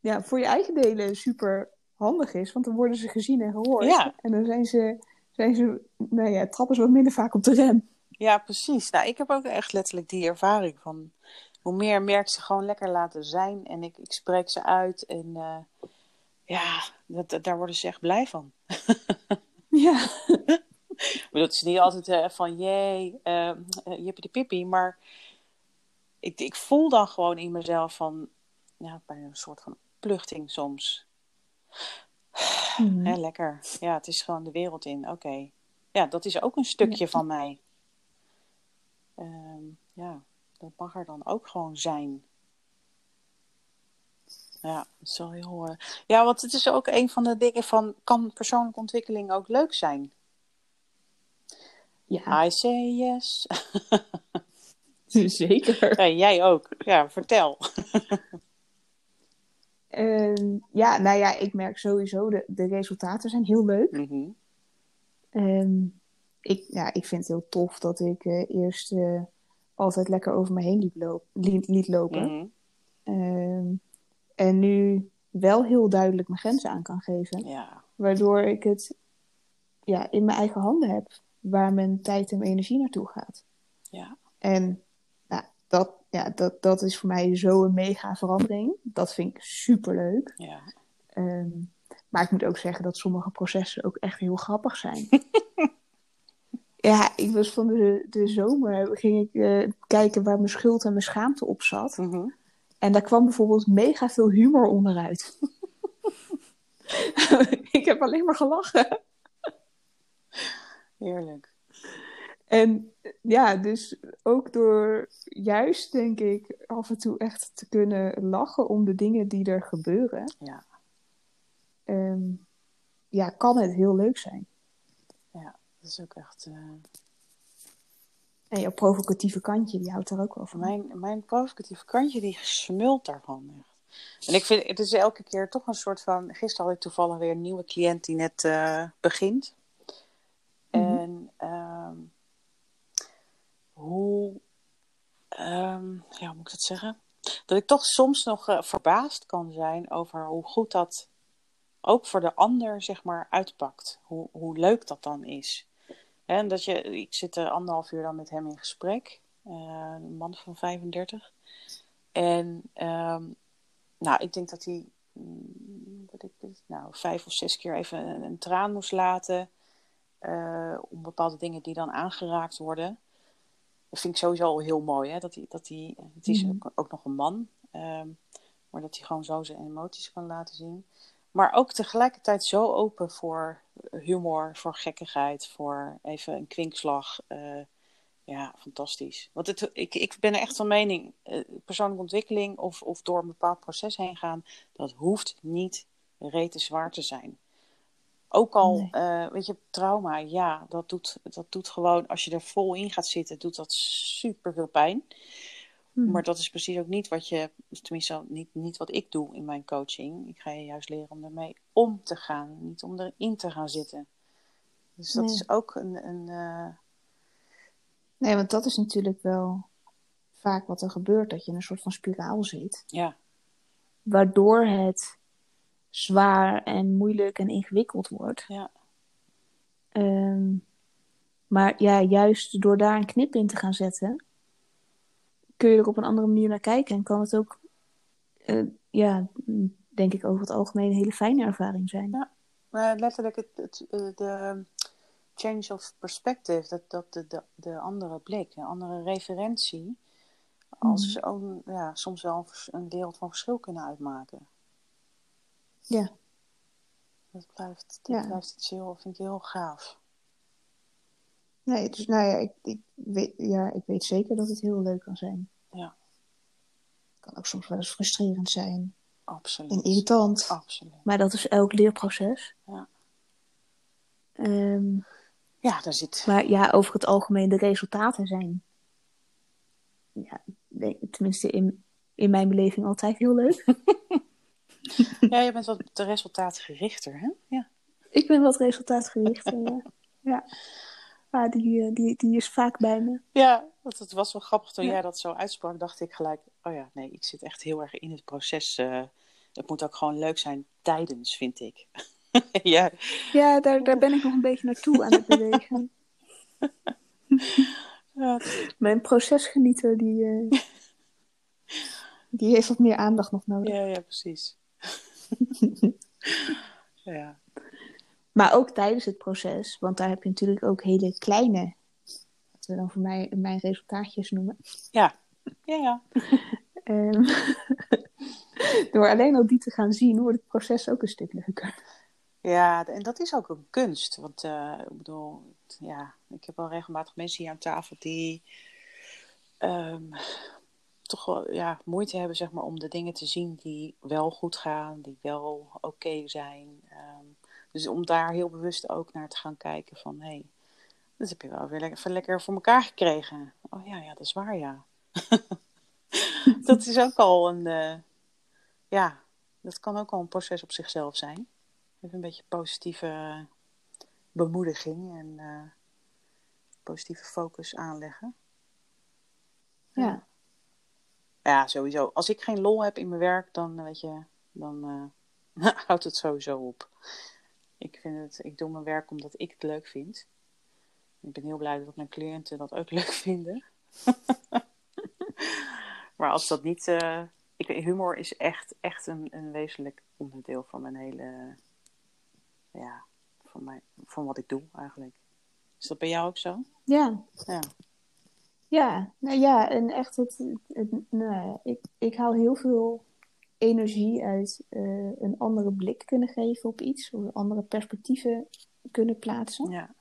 ja, voor je eigen delen super handig is. Want dan worden ze gezien en gehoord. Ja. En dan zijn ze, zijn ze, nou ja, trappen ze wat minder vaak op de rem. Ja, precies. Nou, ik heb ook echt letterlijk die ervaring van hoe meer merk ze gewoon lekker laten zijn en ik, ik spreek ze uit en eh, ja, dat, dat- daar worden ze echt blij van. Ja. Bedoel, het is niet altijd eh, van jee, uh, jippie de pippie, maar ik, ik voel dan gewoon in mezelf van, ja, bijna een soort van opluchting soms. Hè, lekker. Ja, het is gewoon de wereld in. Oké. Ja, dat is ook een stukje van mij. Ehm, ja, dat mag er dan ook gewoon zijn. Ja, dat wel heel. eh, Ja, want het is ook een van de dingen van. Kan persoonlijke ontwikkeling ook leuk zijn? Ja, I say yes. zeker. Ja, jij ook. Ja, vertel. Ehm, ja, nou ja, ik merk sowieso, de, de resultaten zijn heel leuk. Ehm, ik, ja, ik vind het heel tof dat ik eh, eerst eh, altijd lekker over me heen liet, loop, liet, liet lopen. Mhm. Ehm, en nu wel heel duidelijk mijn grenzen aan kan geven. Ja, Waardoor ik het ja, in mijn eigen handen heb waar mijn tijd en mijn energie naartoe gaat. ja, En nou, dat, ja, dat, dat is voor mij zo'n mega verandering. Dat vind ik super leuk. ja. maar ik moet ook zeggen dat sommige processen ook echt heel grappig zijn. ja, ik was van de, de zomer ging ik eh, kijken waar mijn schuld en mijn schaamte op zat. Mhm. En daar kwam bijvoorbeeld mega veel humor onderuit. ik heb alleen maar gelachen. Heerlijk. En ja, dus ook door juist, denk ik, af en toe echt te kunnen lachen om de dingen die er gebeuren, Ja, ehm, ja, kan het heel leuk zijn. ja. Dat is ook echt. eh, En jouw provocatieve kantje, die houdt er ook wel van. Mijn, mijn provocatieve kantje die smult daarvan echt. En ik vind het is elke keer toch een soort van. Gisteren had ik toevallig weer een nieuwe cliënt die net eh, begint. Mhm. En ehm, hoe. ehm, ja, hoe moet ik dat zeggen? Dat ik toch soms nog eh, verbaasd kan zijn over hoe goed dat ook voor de ander, zeg maar, uitpakt. Hoe, hoe leuk dat dan is. En dat je, ik zit er anderhalf uur dan met hem in gesprek. Eh, een man van 35. En ehm, nou, ik denk dat hij mm, wat ik, nou, vijf of zes keer even een, een traan moest laten. eh, om bepaalde dingen die dan aangeraakt worden. Dat vind ik sowieso al heel mooi. Hè? Dat hij, dat hij, het is Mhm. ook, ook nog een man. ehm, maar dat hij gewoon zo zijn emoties kan laten zien. Maar ook tegelijkertijd zo open voor humor, voor gekkigheid, voor even een kwinkslag. eh, ja, fantastisch. Want het, ik, ik ben er echt van mening, eh, persoonlijke ontwikkeling of, of door een bepaald proces heen gaan, dat hoeft niet rete zwaar te zijn. Ook al, Nee. eh, weet je, trauma, ja, dat doet, dat doet gewoon, als je er vol in gaat zitten, doet dat super veel pijn. Hm. Maar dat is precies ook niet wat je, tenminste niet, niet wat ik doe in mijn coaching. Ik ga je juist leren om ermee om te gaan, niet om erin te gaan zitten. Dus dat Nee. is ook een, een eh, Nee, want dat is natuurlijk wel vaak wat er gebeurt, dat je in een soort van spiraal zit. ja, Waardoor het zwaar en moeilijk en ingewikkeld wordt. ja, Ehm, maar ja, juist door daar een knip in te gaan zetten, kun je er op een andere manier naar kijken en kan het ook, eh, ja, mm, denk ik over het algemeen een hele fijne ervaring zijn. Ja. maar letterlijk het, het, eh, de change of perspective, dat, dat de, de, de andere blik, een andere referentie, als zo'n, ja, soms wel een wereld van verschil kunnen uitmaken. Ja, Dat blijft, dat Ja. blijft vind ik heel gaaf. nee, dus nou ja ik, ik weet, ja, ik weet zeker dat het heel leuk kan zijn. Ja. kan ook soms wel eens frustrerend zijn Absoluut. en irritant. Absoluut. Maar dat is elk leerproces. Ja. Ehm, Ja, daar zit. maar ja, over het algemeen, de resultaten zijn, ja, tenminste in, in mijn beleving altijd heel leuk. Ja, je bent wat te resultaatgerichter, hè? Ja. Ik ben wat resultaatgericht. eh, ja. ja. Maar die, eh, die, die is vaak bij me. Ja, want het was wel grappig toen Ja. jij dat zo uitsprak, dacht ik gelijk, oh ja, nee, ik zit echt heel erg in het proces. eh, het moet ook gewoon leuk zijn tijdens, vind ik. ja, Ja, daar, daar ben ik nog een beetje naartoe aan het bewegen. ja, Mijn procesgenieter, die, eh, die heeft wat meer aandacht nog nodig. ja, ja, precies. ja, Maar ook tijdens het proces, want daar heb je natuurlijk ook hele kleine, wat we dan voor mij mijn resultaatjes noemen. ja, ja, ja. Ehm, door alleen al die te gaan zien, wordt het proces ook een stuk leuker. Ja, en dat is ook een kunst. Want uh, ik bedoel, ja, ik heb wel regelmatig mensen hier aan tafel die um, toch wel ja, moeite hebben zeg maar, om de dingen te zien die wel goed gaan, die wel oké zijn. Um, dus om daar heel bewust ook naar te gaan kijken van hé, hey, dat heb je wel weer lekker, lekker voor elkaar gekregen. Oh ja, ja, dat is waar ja. dat is ook al een, uh, ja, dat kan ook al een proces op zichzelf zijn. Even een beetje positieve bemoediging en uh, positieve focus aanleggen. Ja. Ja, sowieso. Als ik geen lol heb in mijn werk, dan weet je, dan uh, houdt het sowieso op. Ik, vind het, ik doe mijn werk omdat ik het leuk vind. Ik ben heel blij dat mijn cliënten dat ook leuk vinden. maar als dat niet. Uh, ik, humor is echt, echt een, een wezenlijk onderdeel van mijn hele. Ja, van, mijn, van wat ik doe eigenlijk. Is dat bij jou ook zo? Ja. Ja. Ja, nou ja, en echt, het, het, nou, ik, ik haal heel veel energie uit uh, een andere blik kunnen geven op iets, of andere perspectieven kunnen plaatsen. Ja.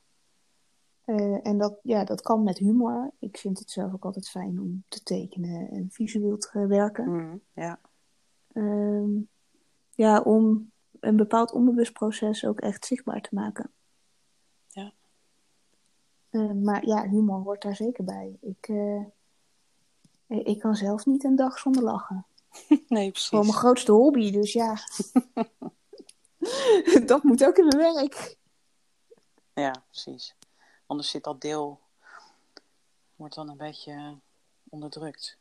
Uh, en dat, ja, dat kan met humor. Ik vind het zelf ook altijd fijn om te tekenen en visueel te werken. Mm, ja. Um, ja, om een bepaald onbewust proces ook echt zichtbaar te maken. Uh, maar ja, humor hoort daar zeker bij. Ik, uh, ik kan zelf niet een dag zonder lachen. Nee, precies. Gewoon mijn grootste hobby, dus ja. dat moet ook in mijn werk. Ja, precies. Anders zit dat deel, wordt dan een beetje onderdrukt.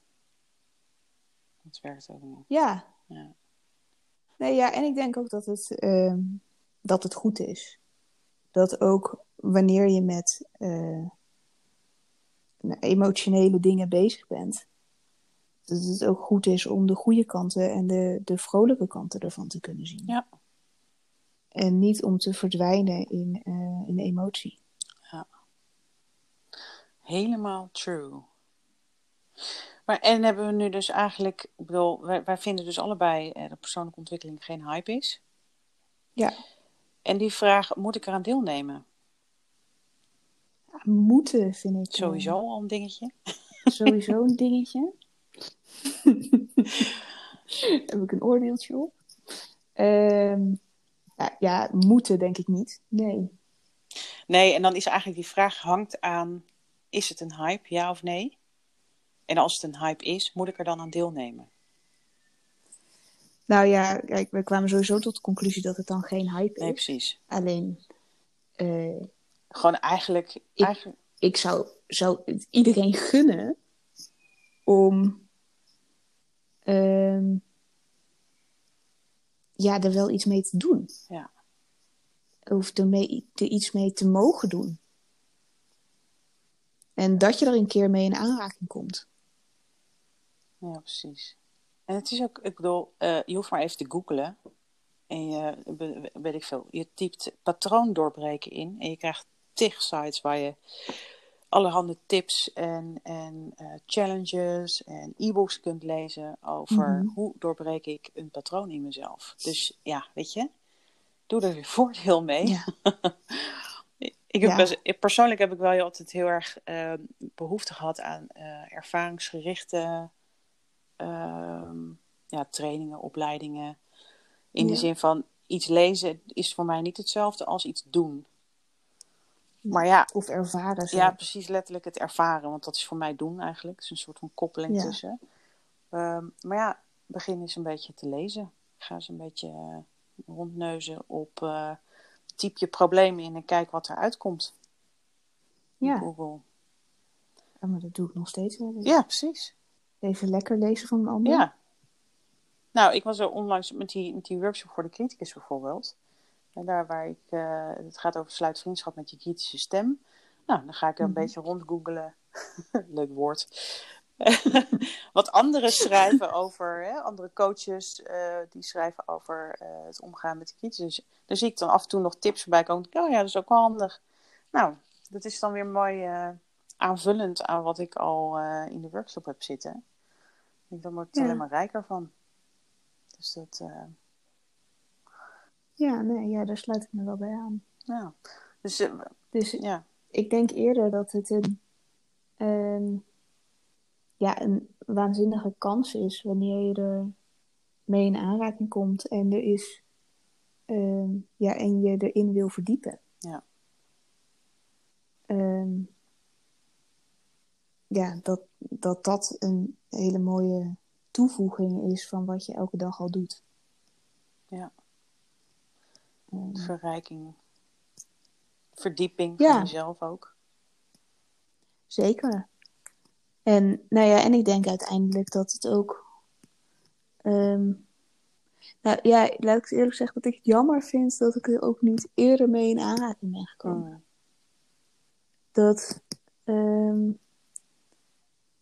Dat werkt ook niet. Ja. ja. Nee, ja, en ik denk ook dat het, uh, dat het goed is. Dat ook wanneer je met uh, emotionele dingen bezig bent, dat het ook goed is om de goede kanten en de, de vrolijke kanten ervan te kunnen zien. Ja. En niet om te verdwijnen in, uh, in emotie. Ja. Helemaal true. Maar en hebben we nu dus eigenlijk, ik bedoel, wij, wij vinden dus allebei uh, dat persoonlijke ontwikkeling geen hype is. Ja. En die vraag, moet ik eraan deelnemen? Moeten vind ik. Sowieso uh, al een dingetje. Sowieso een dingetje. Heb ik een oordeeltje op? Um, ja, ja, moeten denk ik niet. Nee. Nee, en dan is eigenlijk die vraag hangt aan, is het een hype, ja of nee? En als het een hype is, moet ik er dan aan deelnemen? Nou ja, kijk, we kwamen sowieso tot de conclusie dat het dan geen hype nee, is. precies. Alleen, uh, gewoon eigenlijk. Ik, eigenlijk... ik zou, zou iedereen gunnen om. Uh, ja, er wel iets mee te doen. Ja. Of er, mee, er iets mee te mogen doen. En dat je er een keer mee in aanraking komt. Ja, precies. En het is ook, ik bedoel, uh, je hoeft maar even te googlen. En je, weet ik veel, je typt patroon doorbreken in. En je krijgt tig sites waar je allerhande tips en, en uh, challenges en e-books kunt lezen over mm -hmm. hoe doorbreek ik een patroon in mezelf. Dus ja, weet je, doe er je voordeel mee. Ja. ik heb ja. best, persoonlijk heb ik wel altijd heel erg uh, behoefte gehad aan uh, ervaringsgerichte ja, trainingen, opleidingen. In ja. de zin van iets lezen is voor mij niet hetzelfde als iets doen. Maar ja. Of ervaren. Zo. Ja, precies letterlijk het ervaren. Want dat is voor mij doen eigenlijk. Het is een soort van koppeling ja. tussen. Um, maar ja, begin eens een beetje te lezen. Ga eens een beetje uh, rondneuzen op uh, typ je probleem in en kijk wat eruit komt. Ja. Google. Ja, maar dat doe ik nog steeds wel. Ja, precies. Even lekker lezen van een ander. Ja. Nou, ik was er onlangs met die, met die workshop voor de criticus bijvoorbeeld. En daar waar ik, uh, het gaat over sluit vriendschap met je kritische stem. Nou, dan ga ik er een mm -hmm. beetje rond googelen. Leuk woord. Wat anderen schrijven over, hè, andere coaches, uh, die schrijven over uh, het omgaan met de kritisch. Dus daar zie ik dan af en toe nog tips voorbij komen. Oh ja, dat is ook wel handig. Nou, dat is dan weer mooi aanvullend aan wat ik al in de workshop heb zitten. Ik denk, daar word ik ja. alleen maar rijker van. Dus dat. Ja, nee, ja, daar sluit ik me wel bij aan. Ja. Dus eh, Dus ja. ik denk eerder dat het een, ehm, ja, een waanzinnige kans is wanneer je er mee in aanraking komt en er is, ehm, ja, en je erin wil verdiepen. Ja. Ehm, ja, dat, dat dat een hele mooie toevoeging is van wat je elke dag al doet. Ja. Ehm, Verrijking. Verdieping Ja. van jezelf ook. Zeker. En, nou ja, en ik denk uiteindelijk dat het ook. ehm, nou ja, laat ik eerlijk zeggen dat ik het jammer vind dat ik er ook niet eerder mee in aanraking ben gekomen. Mm. Dat ehm,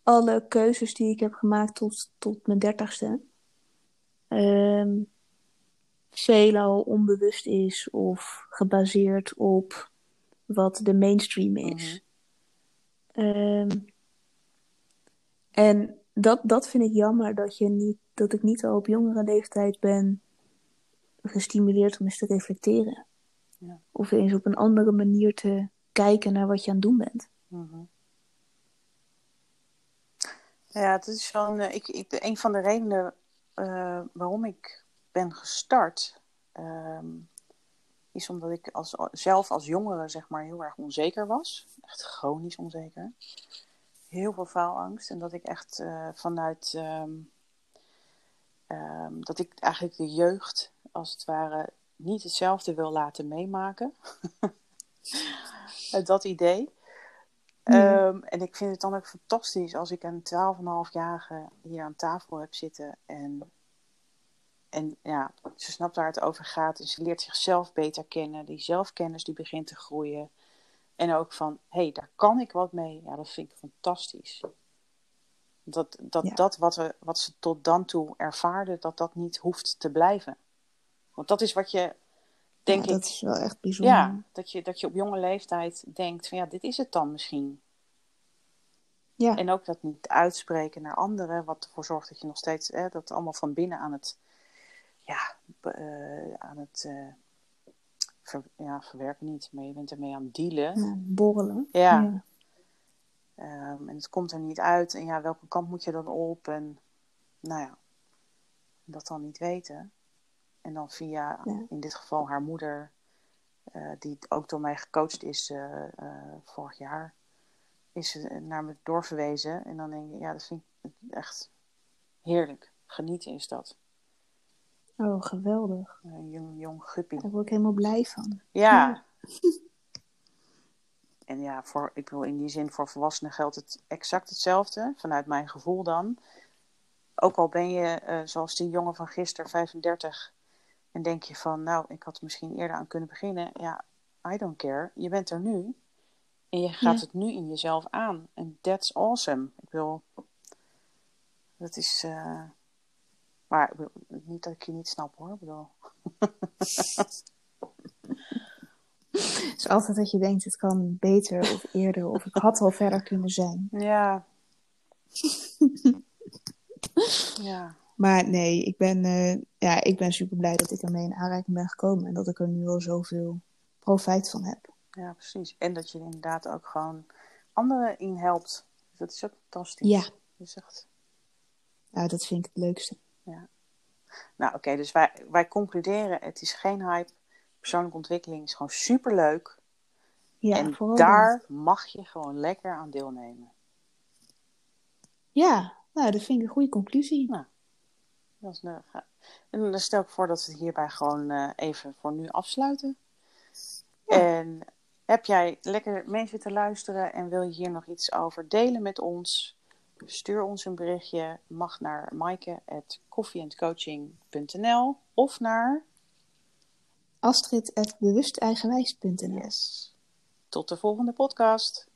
alle keuzes die ik heb gemaakt tot, tot mijn dertigste, ehm veelal onbewust is of gebaseerd op wat de mainstream is. Ehm, en dat, dat vind ik jammer dat, je niet, dat ik niet al op jongere leeftijd ben gestimuleerd om eens te reflecteren. Ja. Of eens op een andere manier te kijken naar wat je aan het doen bent. Mhm. Ja, het is wel een, ik, ik, een van de redenen eh, waarom ik ben gestart, ehm, is omdat ik als, zelf als jongere zeg maar heel erg onzeker was. Echt chronisch onzeker. Heel veel faalangst. En dat ik echt eh, vanuit, ehm, ehm, dat ik eigenlijk de jeugd als het ware niet hetzelfde wil laten meemaken. Dat idee. En ik vind het dan ook fantastisch als ik een 12,5-jarige hier aan tafel heb zitten. En, en ja, ze snapt waar het over gaat. En ze leert zichzelf beter kennen. Die zelfkennis die begint te groeien. En ook van, hé, hey, daar kan ik wat mee. Ja, dat vind ik fantastisch. Dat, dat, Ja. dat wat, we, wat ze tot dan toe ervaarde, dat dat niet hoeft te blijven. Want dat is wat je, denk ja, ik, dat is wel echt bijzonder. ja, dat je, dat je op jonge leeftijd denkt van ja, dit is het dan misschien. Ja. En ook dat niet uitspreken naar anderen, wat ervoor zorgt dat je nog steeds hè, dat allemaal van binnen aan het, ja, eh, aan het eh, ver- ja, verwerken niet, maar je bent ermee aan het dealen. Ja, borrelen. Ja. Ja. Ehm, en het komt er niet uit. En ja, welke kant moet je dan op? En nou ja, dat dan niet weten. En dan via, Ja. in dit geval haar moeder, eh, die ook door mij gecoacht is vorig jaar, is ze naar me doorverwezen. En dan denk je, ja, dat vind ik echt heerlijk. Genieten is dat. Oh, geweldig. Een jong, jong guppie. Daar word ik helemaal blij van. Ja. En ja, voor, ik wil in die zin voor volwassenen geldt het exact hetzelfde, vanuit mijn gevoel dan. Ook al ben je, eh, zoals die jongen van gisteren, 35, en denk je van, nou, ik had er misschien eerder aan kunnen beginnen. Ja, I don't care. Je bent er nu. En je gaat Ja. het nu in jezelf aan. En that's awesome. Ik wil, dat is, eh, maar niet dat ik je niet snap hoor. Bedoel, Het is altijd dat je denkt, het kan beter of eerder. Of ik had al verder kunnen zijn. ja. ja. Maar nee, ik ben, eh, ja, ik ben super blij dat ik ermee in aanraking ben gekomen. En dat ik er nu al zoveel profijt van heb. Ja, precies. En dat je er inderdaad ook gewoon anderen in helpt. Dus dat is ook fantastisch. Ja. Dat is echt... Nou, dat vind ik het leukste. Nou, oké, dus wij, wij concluderen: het is geen hype. Persoonlijke ontwikkeling is gewoon superleuk. Ja, en daar mag je gewoon lekker aan deelnemen. Ja, nou, dat vind ik een goede conclusie. Dat is, nou, ga- en dan stel ik voor dat we het hierbij gewoon eh, even voor nu afsluiten. Ja. En heb jij lekker mee zitten luisteren en wil je hier nog iets over delen met ons? Stuur ons een berichtje. Mag naar maaike.koffieandcoaching.nl of naar... Astrid.bewusteigenwijs.nl Yes. Tot de volgende podcast.